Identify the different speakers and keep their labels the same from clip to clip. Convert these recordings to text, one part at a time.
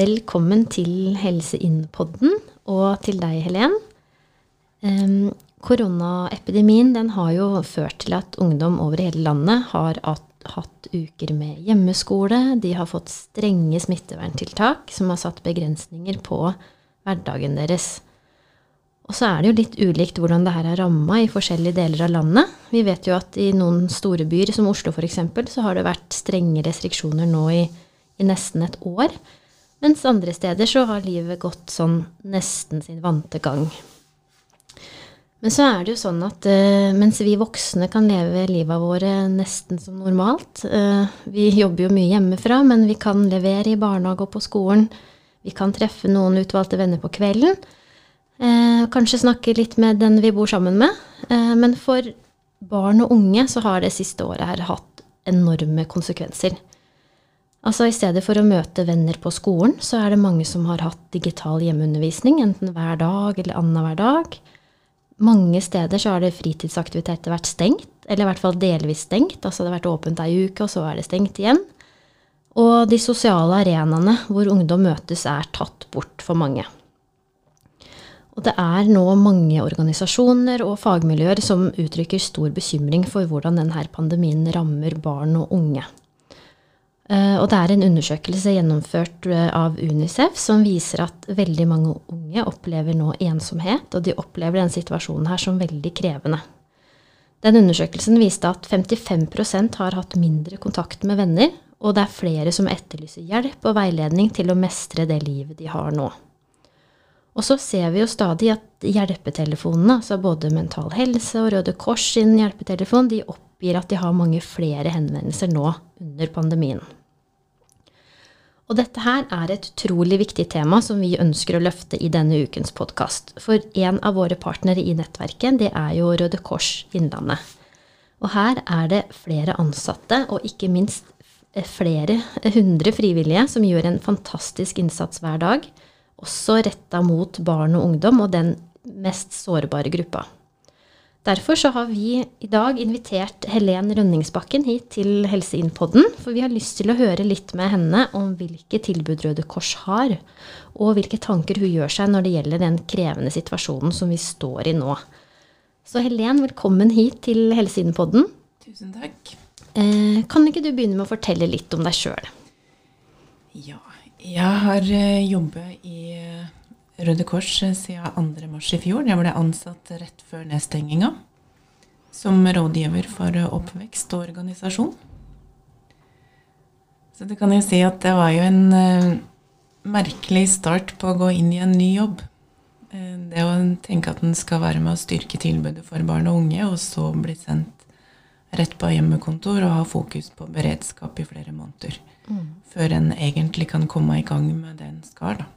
Speaker 1: Velkommen til Helseinnpodden, og til deg, Helen. Koronaepidemien den har jo ført til at ungdom over hele landet har hatt uker med hjemmeskole. De har fått strenge smitteverntiltak som har satt begrensninger på hverdagen deres. Og så er det jo litt ulikt hvordan det her er ramma i forskjellige deler av landet. Vi vet jo at i noen store byer, som Oslo f.eks., så har det vært strenge restriksjoner nå i, i nesten et år. Mens andre steder så har livet gått sånn nesten sin vante gang. Men så er det jo sånn at uh, mens vi voksne kan leve livet våre nesten som normalt uh, Vi jobber jo mye hjemmefra, men vi kan levere i barnehage og på skolen. Vi kan treffe noen utvalgte venner på kvelden. Uh, kanskje snakke litt med den vi bor sammen med. men for barn og unge så har det siste året her hatt enorme konsekvenser. Altså I stedet for å møte venner på skolen, så er det mange som har hatt digital hjemmeundervisning, enten hver dag eller annenhver dag. Mange steder så har det fritidsaktiviteter vært stengt, eller i hvert fall delvis stengt. Altså det har vært åpent ei uke, og så er det stengt igjen. Og de sosiale arenaene hvor ungdom møtes, er tatt bort for mange. Og det er nå mange organisasjoner og fagmiljøer som uttrykker stor bekymring for hvordan denne pandemien rammer barn og unge. Eh, og det er en undersøkelse gjennomført eh, av Unicef som viser at veldig mange unge opplever nå ensomhet, og de opplever denne situasjonen her som veldig krevende. Den undersøkelsen viste at 55% har hatt mindre kontakt med venner, og det er flere som etterlyser hjelp og veiledning til å mestre det livet de har nå. Og så ser vi jo stadig at hjelpetelefonene, altså både Mental Helse og Røde Kors sin hjelpetelefon, de oppgir at de har mange flere henvendelser nå under pandemien. Og dette her er et utrolig viktig tema som vi ønsker å løfte i denne ukens podkast. For en av våre partnere i nettverket, det er jo Røde Kors Innlandet. Og her er det flere ansatte, og ikke minst flere hundre frivillige, som gjør en fantastisk innsats hver dag. Også retta mot barn og ungdom og den mest sårbare gruppa. Derfor så har vi i dag invitert Helen Rønningsbakken hit til Helseinnpodden. For vi har lyst til å høre litt med henne om hvilke tilbud Røde Kors har, og hvilke tanker hun gjør seg når det gjelder den krevende situasjonen som vi står i nå. Så Helen, velkommen hit til Helseinnpodden.
Speaker 2: Tusen takk.
Speaker 1: Eh, kan ikke du begynne med å fortelle litt om deg sjøl?
Speaker 2: Ja, jeg har eh, jobbet i Røde Kors siden 2. mars i fjor. Jeg ble ansatt rett før nedstenginga som rådgiver for oppvekst og organisasjon. Så det kan jeg si at det var jo en uh, merkelig start på å gå inn i en ny jobb. Uh, det å tenke at en skal være med å styrke tilbudet for barn og unge, og så bli sendt rett på hjemmekontor og ha fokus på beredskap i flere måneder. Mm. Før en egentlig kan komme i gang med det en skal. da.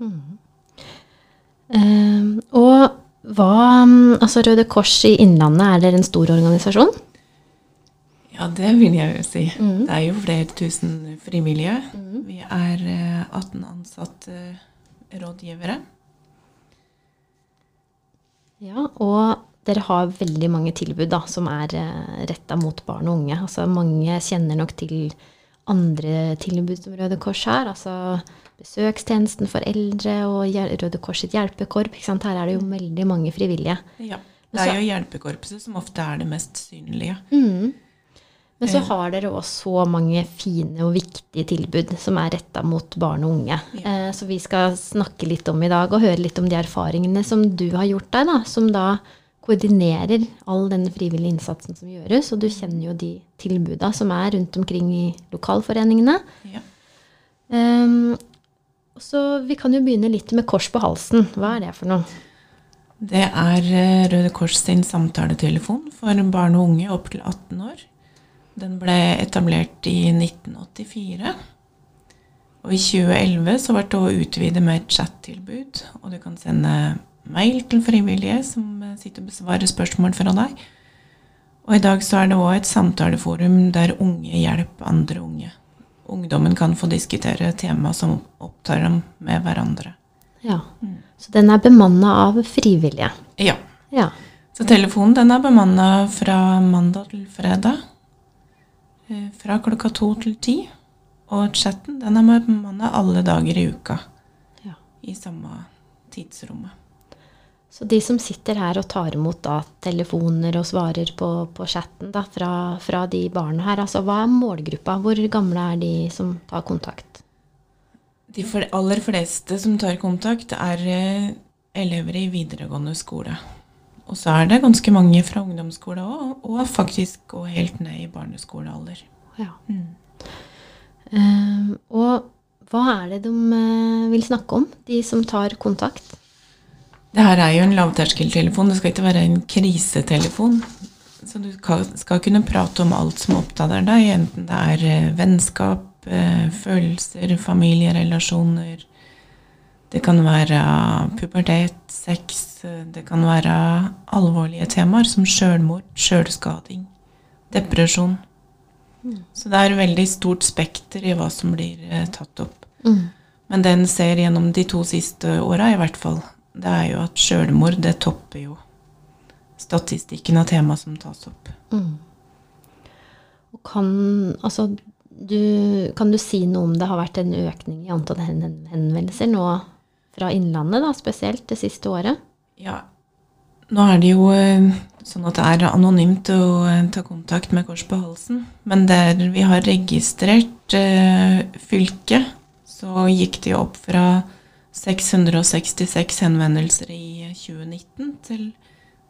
Speaker 1: Mm. Uh, og hva Altså Røde Kors i Innlandet, er dere en stor organisasjon?
Speaker 2: Ja, det vil jeg jo si. Mm. Det er jo flere tusen frivillige. Mm. Vi er 18 eh, ansatte rådgivere.
Speaker 1: Ja, og dere har veldig mange tilbud da, som er uh, retta mot barn og unge. Altså, mange kjenner nok til andre tilbud som Røde Kors har. Altså besøkstjenesten for eldre og Røde Kors sitt hjelpekorp. Her er det jo veldig mange frivillige.
Speaker 2: Ja. Det er jo hjelpekorpset som ofte er det mest synlige.
Speaker 1: Mm. Men så har dere òg så mange fine og viktige tilbud som er retta mot barn og unge. Ja. Eh, så vi skal snakke litt om i dag, og høre litt om de erfaringene som du har gjort deg, da, som da koordinerer all den frivillige innsatsen som gjøres. Og du kjenner jo de tilbuda som er rundt omkring i lokalforeningene. Ja. Um, så vi kan jo begynne litt med Kors på halsen. Hva er det for noe?
Speaker 2: Det er eh, Røde Kors sin samtaletelefon for barn og unge opp til 18 år. Den ble etablert i 1984. Og i 2011 så ble det å utvide med et chattilbud. Og du kan sende mail til frivillige som eh, sitter og besvarer spørsmål fra deg. Og i dag så er det òg et samtaleforum der unge hjelper andre unge ungdommen kan få diskutere tema som opptar dem med hverandre.
Speaker 1: Ja, mm. Så den er bemanna av frivillige?
Speaker 2: Ja.
Speaker 1: ja.
Speaker 2: Så telefonen den er bemanna fra mandag til fredag. Eh, fra klokka to til ti. Og chatten den er bemanna alle dager i uka.
Speaker 1: Ja.
Speaker 2: I samme tidsrommet.
Speaker 1: Så de som sitter her og tar imot da, telefoner og svarer på, på chatten da, fra, fra de barna her, altså hva er målgruppa? Hvor gamle er de som tar kontakt?
Speaker 2: De aller fleste som tar kontakt, er eh, elever i videregående skole. Og så er det ganske mange fra ungdomsskole òg, og faktisk og helt ned i barneskolealder.
Speaker 1: Ja.
Speaker 2: Mm.
Speaker 1: Uh, og hva er det de eh, vil snakke om, de som tar kontakt?
Speaker 2: Det her er jo en lavterskeltelefon, det skal ikke være en krisetelefon. Så du skal, kunne prate om alt som opptar deg, enten det er eh, vennskap, eh, følelser, familierelasjoner. Det kan være pubertet, sex, det kan være alvorlige temaer som sjølmord, sjølskading, depresjon. Så det er veldig stort spekter i hva som blir eh, tatt opp. Men den ser gjennom de to siste åra, i hvert fall, det er jo at sjølmord, det topper jo statistikken av tema som tas opp.
Speaker 1: Mm. Og kan, altså, du, kan du si noe om det har vært en økning i antall henvendelser nå fra Innlandet, da, spesielt det siste året?
Speaker 2: Ja, nå er det jo eh, sånn at det er anonymt å eh, ta kontakt med Kors på halsen. Men der vi har registrert eh, fylket, så gikk det jo opp fra 666 henvendelser i 2019 til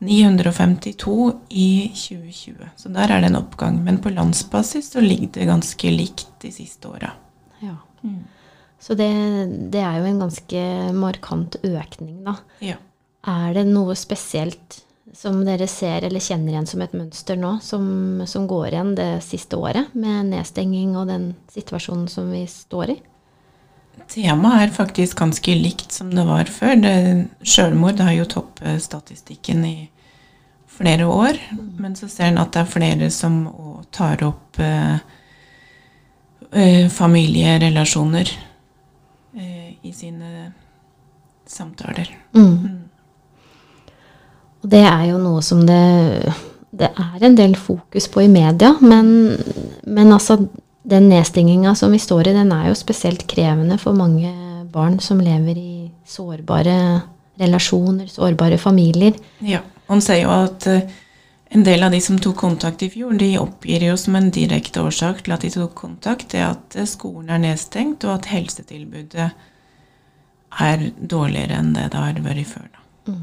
Speaker 2: 952 i 2020. Så der er det en oppgang. Men på landsbasis så ligger det ganske likt de siste åra.
Speaker 1: Ja. Så det, det er jo en ganske markant økning, da.
Speaker 2: Ja.
Speaker 1: Er det noe spesielt som dere ser eller kjenner igjen som et mønster nå, som, som går igjen det siste året, med nedstenging og den situasjonen som vi står i?
Speaker 2: Temaet er faktisk ganske likt som det var før. Det, selvmord har jo toppet statistikken i flere år. Men så ser en at det er flere som tar opp eh, eh, familierelasjoner eh, i sine samtaler.
Speaker 1: Mm. Og det er jo noe som det, det er en del fokus på i media, men, men altså den nedstenginga som vi står i, den er jo spesielt krevende for mange barn som lever i sårbare relasjoner, sårbare familier.
Speaker 2: Ja, Han sier jo at eh, en del av de som tok kontakt i fjor, de oppgir jo som en direkte årsak til at de tok kontakt, det at eh, skolen er nedstengt, og at helsetilbudet er dårligere enn det det har vært før. Da.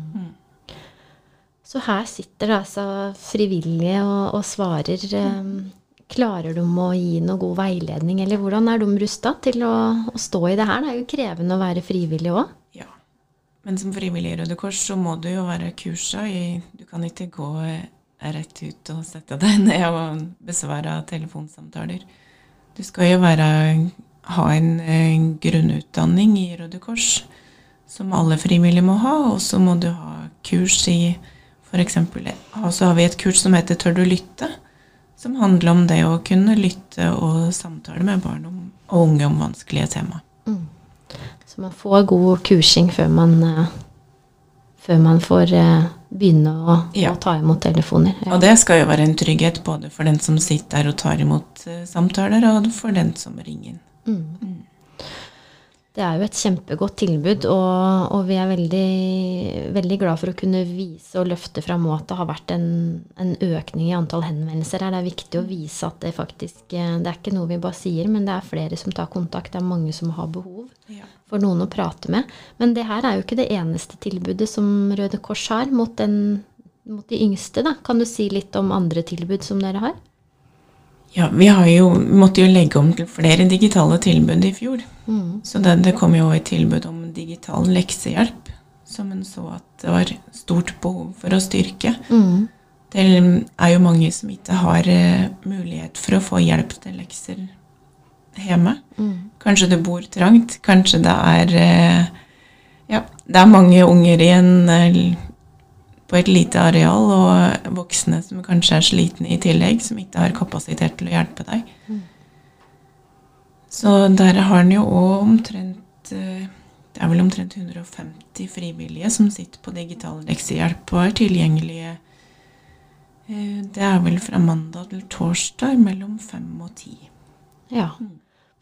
Speaker 1: Så her sitter det altså frivillige og, og svarer. eh, Klarer de å gi noe god veiledning, eller hvordan er de rusta til å, å stå i det her? Det er jo krevende å være frivillig òg.
Speaker 2: Ja. Men som frivillig i Røde Kors så må du jo være kursa i Du kan ikke gå eh, rett ut og sette deg ned og besvare telefonsamtaler. Du skal jo være, ha en, en grunnutdanning i Røde Kors, som alle frivillige må ha, og så må du ha kurs i f.eks. Og så har vi et kurs som heter Tør du lytte? Som handler om det å kunne lytte og samtale med barn og unge om vanskelige tema.
Speaker 1: Så man får god kursing før man, eh, før man får eh, begynne å,
Speaker 2: Ja.
Speaker 1: å ta imot telefoner. Ja.
Speaker 2: Og det skal jo være en trygghet både for den som sitter der og tar imot eh, samtaler, og for den som ringer Mm.
Speaker 1: Mm. Det er jo et kjempegodt tilbud, og, og vi er veldig, veldig glad for å kunne vise og løfte fram at det har vært en, en økning i antall henvendelser her. Det er viktig å vise at det faktisk eh, Det er ikke noe vi bare sier, men det er flere som tar kontakt. Det er mange som har behov
Speaker 2: Ja.
Speaker 1: for noen å prate med. Men det her er jo ikke det eneste tilbudet som Røde Kors har mot, den, mot de yngste. Da. Kan du si litt om andre tilbud som dere har?
Speaker 2: Ja, vi har jo, vi måtte jo legge om til flere digitale tilbud i fjor.
Speaker 1: Mm.
Speaker 2: Så det, det kom jo et tilbud om digital leksehjelp, som en så at det var stort behov for å styrke.
Speaker 1: Mm.
Speaker 2: Det er jo mange som ikke har eh, mulighet for å få hjelp til lekser hjemme.
Speaker 1: Mm.
Speaker 2: Kanskje du bor trangt, kanskje det er eh, Ja, det er mange unger i en, eh, på et lite areal, og voksne som kanskje er slitne i tillegg, som ikke har kapasitet til å hjelpe deg. Så der har en jo òg omtrent eh, Det er vel omtrent 150 frivillige som sitter på digital leksehjelp og er tilgjengelige. Eh, Det er vel fra mandag til torsdag mellom fem og ti.
Speaker 1: Ja.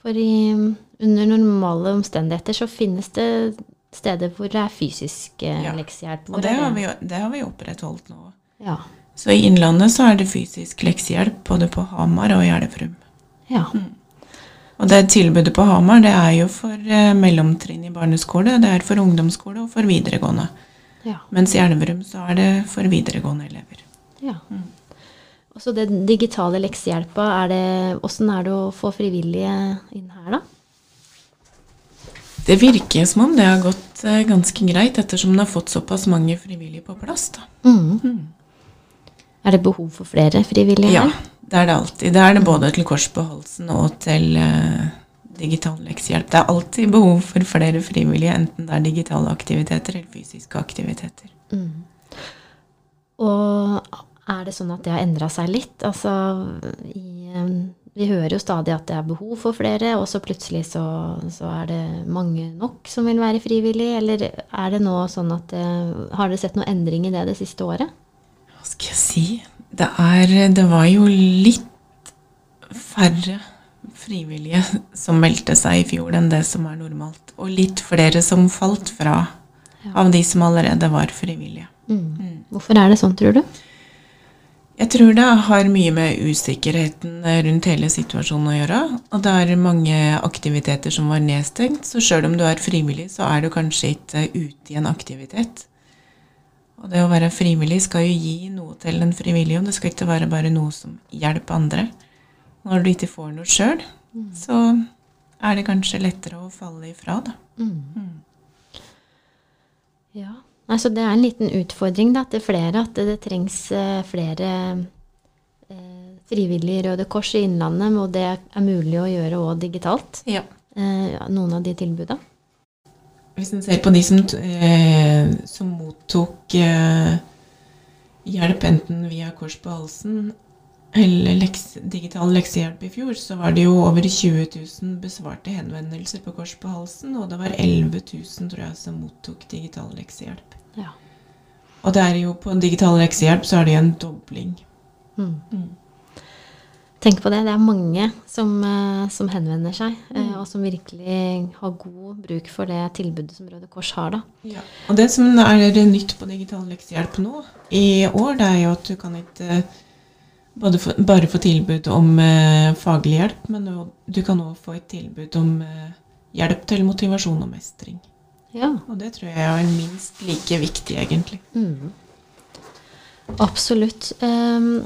Speaker 1: For i, under normale omstendigheter så finnes det steder hvor det er fysisk eh,
Speaker 2: Ja.
Speaker 1: leksehjelp. Hvor
Speaker 2: Og det har, vi, det har vi opprettholdt nå.
Speaker 1: Ja.
Speaker 2: Så i Innlandet så er det fysisk leksehjelp både på Hamar og i Elverum.
Speaker 1: ja.
Speaker 2: Og det tilbudet på Hamar det er jo for eh, mellomtrinn i barneskole, det er for ungdomsskole og for videregående.
Speaker 1: ja.
Speaker 2: Mens i Elverum så er det for videregående elever.
Speaker 1: ja. Og så den digitale leksehjelpa, er det, åssen er det å få frivillige inn her, da?
Speaker 2: Det virker som om det har gått eh, ganske greit, ettersom det har fått såpass mange frivillige på plass. da.
Speaker 1: Mm. Er det behov for flere frivillige
Speaker 2: Ja, det er det alltid. Det er det både til Kors på halsen og til uh, digital leksehjelp. Det er alltid behov for flere frivillige, enten det er digitale aktiviteter eller fysiske aktiviteter.
Speaker 1: Mm. Og er det sånn at det har endra seg litt? Altså, i, vi hører jo stadig at det er behov for flere, og så plutselig så, så er det mange nok som vil være frivillige. Eller er det nå sånn at det, Har dere sett noen endring i det det siste året?
Speaker 2: Hva skal jeg si? Det, er, det var jo litt færre frivillige som meldte seg i fjor enn det som er normalt. Og litt flere som falt fra av de som allerede var frivillige.
Speaker 1: Mm. Hvorfor er det sånn, tror du?
Speaker 2: Jeg tror det har mye med usikkerheten rundt hele situasjonen å gjøre. Og det er mange aktiviteter som var nedstengt, så sjøl om du er frivillig, så er du kanskje ikke ute i en aktivitet. Og det å være frivillig skal jo gi noe til den frivillige, og det skal ikke være bare noe som hjelper andre. Når du ikke får noe sjøl, så er det kanskje lettere å falle ifra, da.
Speaker 1: Ja. Nei, så det er en liten utfordring da, til flere at det, det trengs eh, flere eh, frivillige Røde Kors i Innlandet, og det er mulig å gjøre òg digitalt.
Speaker 2: Ja.
Speaker 1: Eh, noen av de tilbuda.
Speaker 2: Hvis en ser på de som, eh, som mottok eh, hjelp enten via Kors på halsen eller leks, digital leksehjelp i fjor, så var det jo over 20 000 besvarte henvendelser på Kors på halsen, og det var 11 000 tror jeg, som mottok digital leksehjelp.
Speaker 1: Ja.
Speaker 2: Og det er jo på digital leksehjelp så er det en dobling.
Speaker 1: Mm. Tenk på det. Det er mange som, eh, som henvender seg, mm. og som virkelig har god bruk for det tilbudet som Røde Kors har. da.
Speaker 2: Og det som er nytt på digital leksehjelp nå i år, det er jo at du kan ikke få, bare få tilbud om eh, faglig hjelp, men du, du kan òg få et tilbud om eh, hjelp til motivasjon og mestring.
Speaker 1: Ja.
Speaker 2: Og det tror jeg er minst like viktig, egentlig.
Speaker 1: Mm. Absolutt. Um,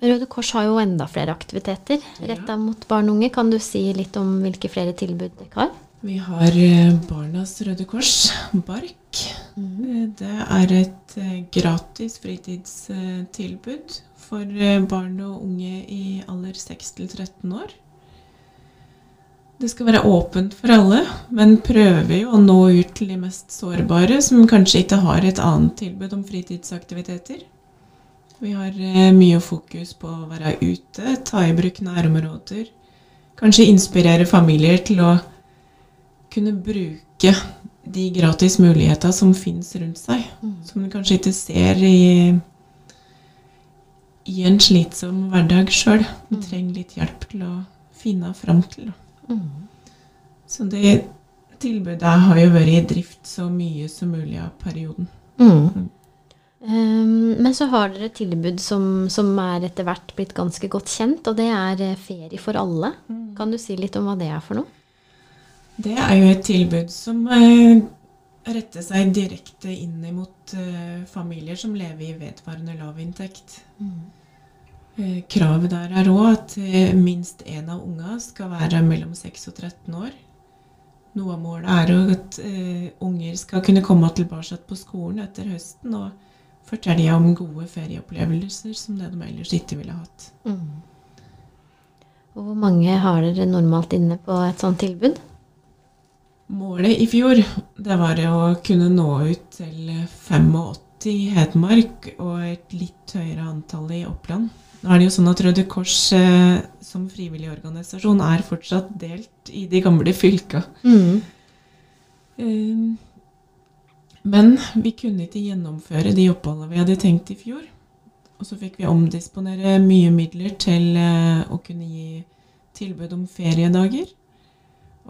Speaker 1: Røde Kors har jo enda flere aktiviteter retta mot barn og unge. Kan du si litt om hvilke flere tilbud dere har?
Speaker 2: Vi har eh, Barnas Røde Kors, BARK. Eh, Det er et eh, gratis fritidstilbud for eh, barn og unge i alder 6 til 13 år. Det skal være åpent for alle, men prøver jo å nå ut til de mest sårbare, som kanskje ikke har et annet tilbud om fritidsaktiviteter. Vi har eh, mye fokus på å være ute, ta i bruk nærområder. Kanskje inspirere familier til å kunne bruke de gratis muligheter som finnes rundt seg. Som du kanskje ikke ser i, i en slitsom hverdag sjøl. Du trenger litt hjelp til å finne fram til. da. Så det tilbudet har jo vært i drift så mye som mulig av perioden.
Speaker 1: Mm. Um, men så har dere et tilbud som, som er etter hvert blitt ganske godt kjent, og det er eh, Ferie for alle. Kan du si litt om hva det er for noe?
Speaker 2: Det er jo et tilbud som eh, retter seg direkte inn mot eh, familier som lever i vedvarende lavinntekt. Eh, kravet der er òg at minst én av unga skal være mellom 6 og 13 år. Noe av målet er jo at unger skal kunne komme tilbake på skolen etter høsten og fortelle om gode ferieopplevelser som det de ellers ikke ville hatt.
Speaker 1: Og hvor mange har dere normalt inne på et sånt tilbud?
Speaker 2: Målet i fjor det var å kunne nå ut til 85 i Hedmark og et litt høyere antall i Oppland. Nå er det jo sånn at Røde Kors eh, som frivillig organisasjon er fortsatt delt i de gamle fylka. Eh, men vi kunne ikke gjennomføre de oppholdene vi hadde tenkt i fjor. Og så fikk vi omdisponere mye midler til eh, å kunne gi tilbud om feriedager.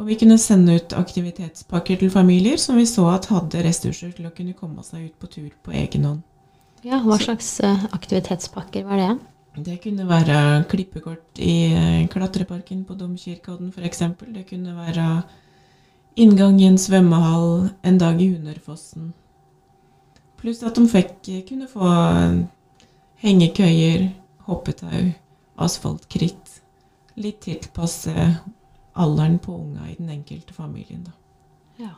Speaker 2: Og vi kunne sende ut aktivitetspakker til familier som vi så at hadde ressurser til å kunne komme seg ut på tur på egen hånd.
Speaker 1: Ja, Hva slags eh, aktivitetspakker var det?
Speaker 2: Det kunne være klippekort i eh, klatreparken på Domkirkeodden f.eks. Det kunne være inngang i en svømmehall, en dag i Hunderfossen. Pluss at de fikk kunne få hengekøyer, hoppetau, asfaltkritt. Litt tilpasse alderen på unga i den enkelte familien. Da.
Speaker 1: Ja.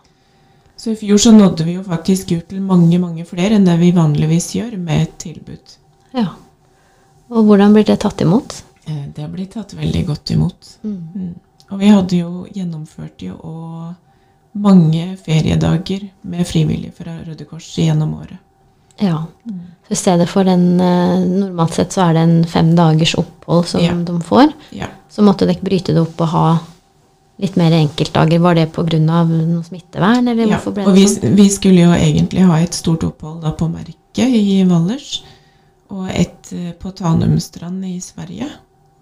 Speaker 2: Så i fjor så nådde vi jo faktisk ut til mange, mange flere enn det vi vanligvis gjør med et tilbud.
Speaker 1: ja. Og hvordan blir det tatt imot?
Speaker 2: Eh, Det blir tatt veldig godt imot.
Speaker 1: Mm.
Speaker 2: Mm. Og vi hadde jo gjennomført jo mange feriedager med frivillige fra Røde Kors gjennom året.
Speaker 1: Ja. Så i stedet for den eh, Normalt sett så er det en fem dagers opphold som
Speaker 2: Ja.
Speaker 1: de får.
Speaker 2: Ja.
Speaker 1: Så måtte dere bryte det opp og ha litt mer enkeltdager. Var det pga. noe smittevern, eller
Speaker 2: ja. Og vi,
Speaker 1: sånn?
Speaker 2: vi skulle jo egentlig ha et stort opphold da på Merket i Valdres. Og et eh, på Tanumstrand i Sverige.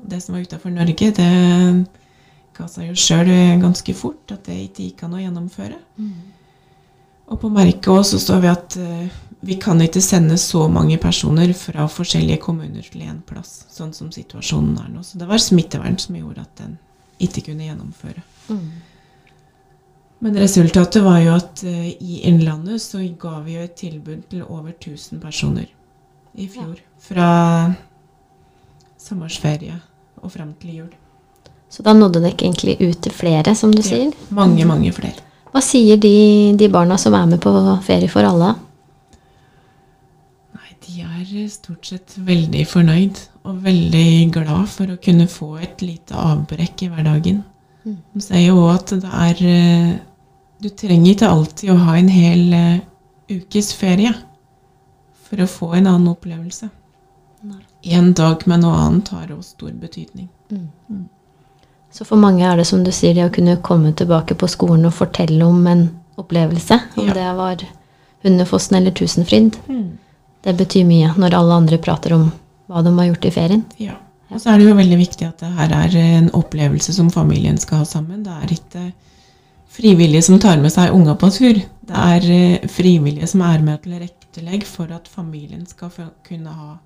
Speaker 2: Det som var utafor Norge, det ga seg jo sjøl ganske fort at det ikke gikk an å gjennomføre.
Speaker 1: Mm.
Speaker 2: Og på merket også så står vi at eh, vi kan ikke sende så mange personer fra forskjellige kommuner til én plass, sånn som situasjonen er nå. Så det var smittevern som gjorde at den ikke kunne gjennomføre.
Speaker 1: Mm.
Speaker 2: Men resultatet var jo at uh, i Innlandet så ga vi jo et tilbud til over 1000 personer i fjor. Fra sommersferie og fram til jul.
Speaker 1: Så da nådde dere egentlig ut til flere, som du sier.
Speaker 2: Mange, mange flere.
Speaker 1: Hva sier de, de barna som er med på Ferie for alle?
Speaker 2: Nei, de er stort sett veldig fornøyd og veldig glad for å kunne få et lite avbrekk i hverdagen.
Speaker 1: Mm.
Speaker 2: De sier jo òg at det er eh, Du trenger ikke alltid å ha en hel eh, ukes ferie for å få en annen opplevelse.
Speaker 1: Nei.
Speaker 2: En dag med noe annet har òg stor betydning.
Speaker 1: Mm. Så for mange er det som du sier, det å kunne komme tilbake på skolen og fortelle om en opplevelse. Om
Speaker 2: Ja.
Speaker 1: det var Hundefossen eller Tusenfryd. Det betyr mye når alle andre prater om hva de har gjort i ferien.
Speaker 2: Ja. Og så er det jo veldig viktig at det her er en opplevelse som familien skal ha sammen. Det er ikke frivillige som tar med seg unga på tur. Det er eh, frivillige som er med til rektelegg for at familien skal kunne ha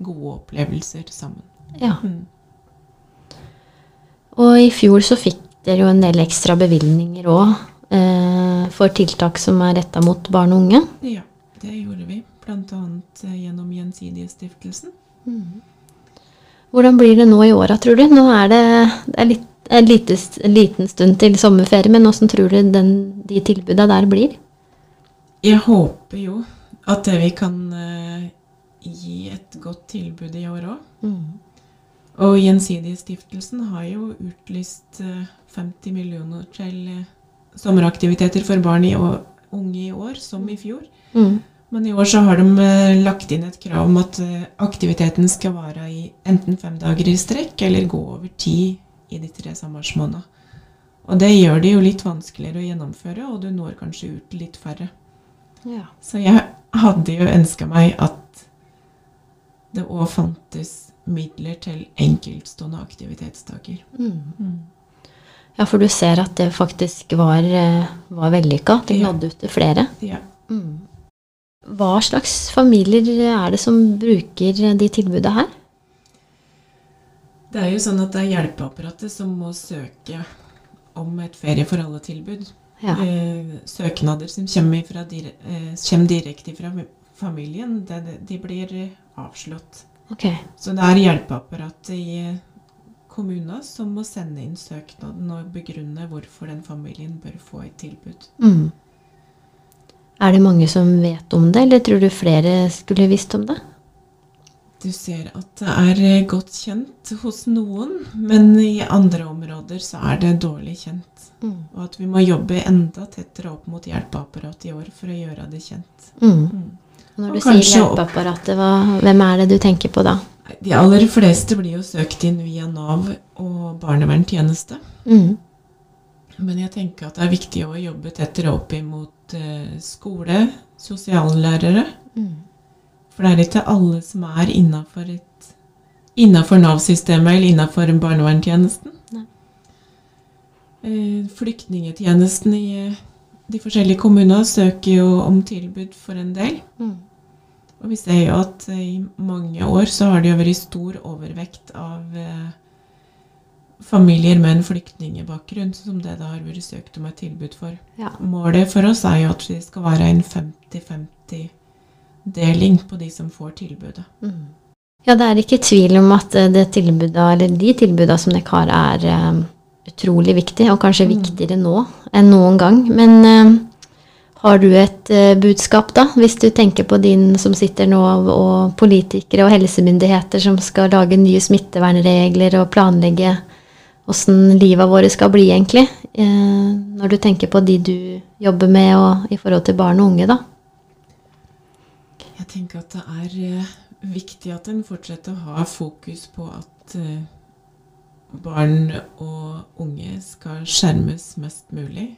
Speaker 2: gode opplevelser sammen.
Speaker 1: Ja.
Speaker 2: Mm.
Speaker 1: Og i fjor så fikk dere jo en del ekstra bevilgninger òg eh, for tiltak som er retta mot barn og unge.
Speaker 2: Ja, det gjorde vi. Annet eh, gjennom Gjensidigestiftelsen.
Speaker 1: Hvordan blir det nå i åra, tror du? Nå er det, det er litt, en, lite, en liten stund til sommerferie, men åssen tror du den, de tilbuda der blir?
Speaker 2: Jeg håper jo at vi kan uh, gi et godt tilbud i år òg. Og Gjensidigestiftelsen har jo utlyst uh, 50 millioner til uh, sommeraktiviteter for barn og unge i år, som i fjor.
Speaker 1: Mm.
Speaker 2: Men i år så har de eh, lagt inn et krav om at eh, aktiviteten skal vare i enten fem dager i strekk, eller gå over ti i de tre sommersmånedene. Og det gjør det jo litt vanskeligere å gjennomføre, og du når kanskje ut litt færre.
Speaker 1: Ja.
Speaker 2: Så jeg hadde jo ønska meg at det òg fantes midler til enkeltstående aktivitetsdager.
Speaker 1: Mm. ja, for du ser at det faktisk var, eh, var vellykka. Det nådde ut til flere.
Speaker 2: Ja.
Speaker 1: Mm. Hva slags familier er det som bruker de tilbudet her?
Speaker 2: Det er jo sånn at det er hjelpeapparatet som må søke om et ferie for alle-tilbud.
Speaker 1: Ja.
Speaker 2: Eh, søknader som kommer, fra eh, kommer direkte fra familien, de blir avslått.
Speaker 1: Okay.
Speaker 2: Så det er hjelpeapparatet i kommunen som må sende inn søknaden og begrunne hvorfor den familien bør få et tilbud.
Speaker 1: Mm. Er det mange som vet om det, eller tror du flere skulle visst om det?
Speaker 2: Du ser at det er eh, godt kjent hos noen, men i andre områder så er det dårlig kjent.
Speaker 1: Mm.
Speaker 2: Og at vi må jobbe enda tettere opp mot hjelpeapparatet i år for å gjøre det kjent.
Speaker 1: Mm.
Speaker 2: Mm.
Speaker 1: Når du sier hjelpeapparatet, hva, hvem er det du tenker på da?
Speaker 2: De aller fleste blir jo søkt inn via Nav og barnevernstjeneste.
Speaker 1: Mm.
Speaker 2: Men jeg tenker at det er viktig å jobbe tettere opp imot eh, skole, sosiallærere.
Speaker 1: Mm.
Speaker 2: For det er ikke alle som er innafor Innafor Nav-systemet eller innafor barnevernstjenesten. Eh, Flyktningetjenesten i eh, de forskjellige kommunene søker jo om tilbud for en del.
Speaker 1: Mm.
Speaker 2: Og vi ser jo at i mange år så har det jo vært stor overvekt av familier med en flyktningbakgrunn, som det det har vært søkt om et tilbud for.
Speaker 1: Ja.
Speaker 2: Målet for oss er jo at det skal være en 50-50-deling på de som får tilbudet.
Speaker 1: Mm. Ja, det er ikke tvil om at eh, det tilbudet, eller de tilbudene som dere har, er um, utrolig viktig, og kanskje
Speaker 2: Mm.
Speaker 1: viktigere nå enn noen gang. Men um, har du et uh, budskap, da, hvis du tenker på din som sitter nå, og politikere og helsemyndigheter som skal lage nye smittevernregler og planlegge åssen livet våre skal bli, egentlig? Eh, når du tenker på de du jobber med, og i forhold til barn og unge, da?
Speaker 2: Jeg tenker at det er eh, viktig at en fortsetter å ha fokus på at eh, barn og unge skal skjermes mest mulig.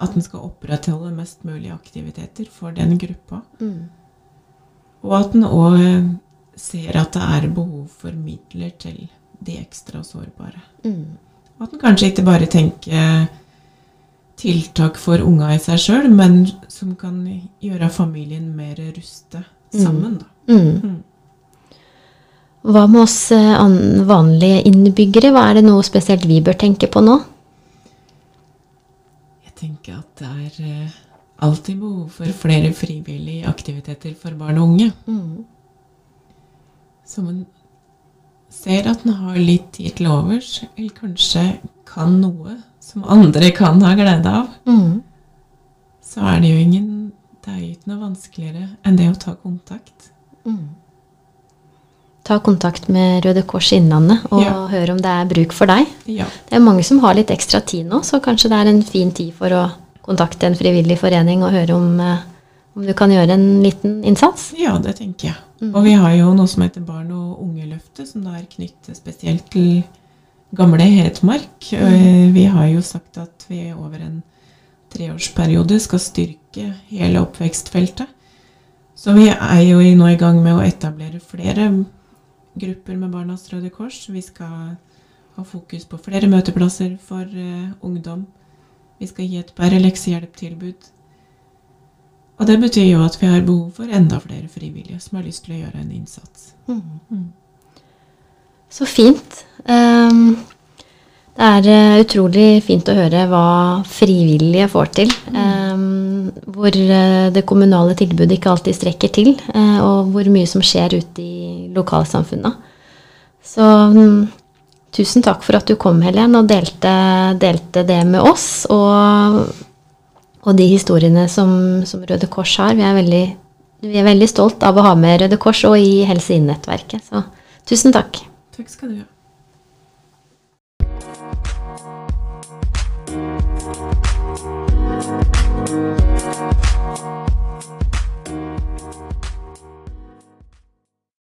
Speaker 2: At en skal opprettholde mest mulig aktiviteter for den gruppa. Og at en òg ser at det er behov for midler til de ekstra sårbare.
Speaker 1: Mm.
Speaker 2: At en kanskje ikke bare tenker tiltak for unga i seg sjøl, men som kan gjøre familien mer ruste sammen. Da.
Speaker 1: Mm.
Speaker 2: Mm.
Speaker 1: Hva med oss eh, vanlige innbyggere? Hva er det noe spesielt vi bør tenke på nå?
Speaker 2: Jeg tenker at det er eh, alltid behov for flere frivillige aktiviteter for barn og unge. som man ser at den har litt tid til overs, eller kanskje kan noe som andre kan ha glede av,
Speaker 1: Mm.
Speaker 2: så er det jo ingen Det er jo ikke noe vanskeligere enn det å ta kontakt.
Speaker 1: Mm. Ta kontakt med Røde Kors Innlandet og
Speaker 2: Ja.
Speaker 1: høre om det er bruk for deg.
Speaker 2: Ja.
Speaker 1: Det er mange som har litt ekstra tid nå, så kanskje det er en fin tid for å kontakte en frivillig forening og høre om, eh, om du kan gjøre en liten innsats.
Speaker 2: ja, det tenker jeg. Og vi har jo noe som heter Barn og unge-løftet, som da er knyttet spesielt til gamle Hedmark. Eh, Vi har jo sagt at vi over en treårsperiode skal styrke hele oppvekstfeltet. Så vi er jo nå i gang med å etablere flere grupper med Barnas Røde Kors. Vi skal ha fokus på flere møteplasser for eh, ungdom. Vi skal gi et bedre leksehjelptilbud. Og det betyr jo at vi har behov for enda flere frivillige som har lyst til å gjøre en innsats. Mm.
Speaker 1: Så fint. Um, det er eh, utrolig fint å høre hva frivillige får til. Um, hvor eh, det kommunale tilbudet ikke alltid strekker til, eh, og hvor mye som skjer ute i lokalsamfunna. Så um, tusen takk for at du kom, Helen, og delte, delte det med oss. Og, og de historiene som, som Røde Kors har. Vi er, veldig, vi er veldig stolt av å ha med Røde Kors og i Helse Inn-nettverket. Så tusen takk.
Speaker 2: Takk skal du ha.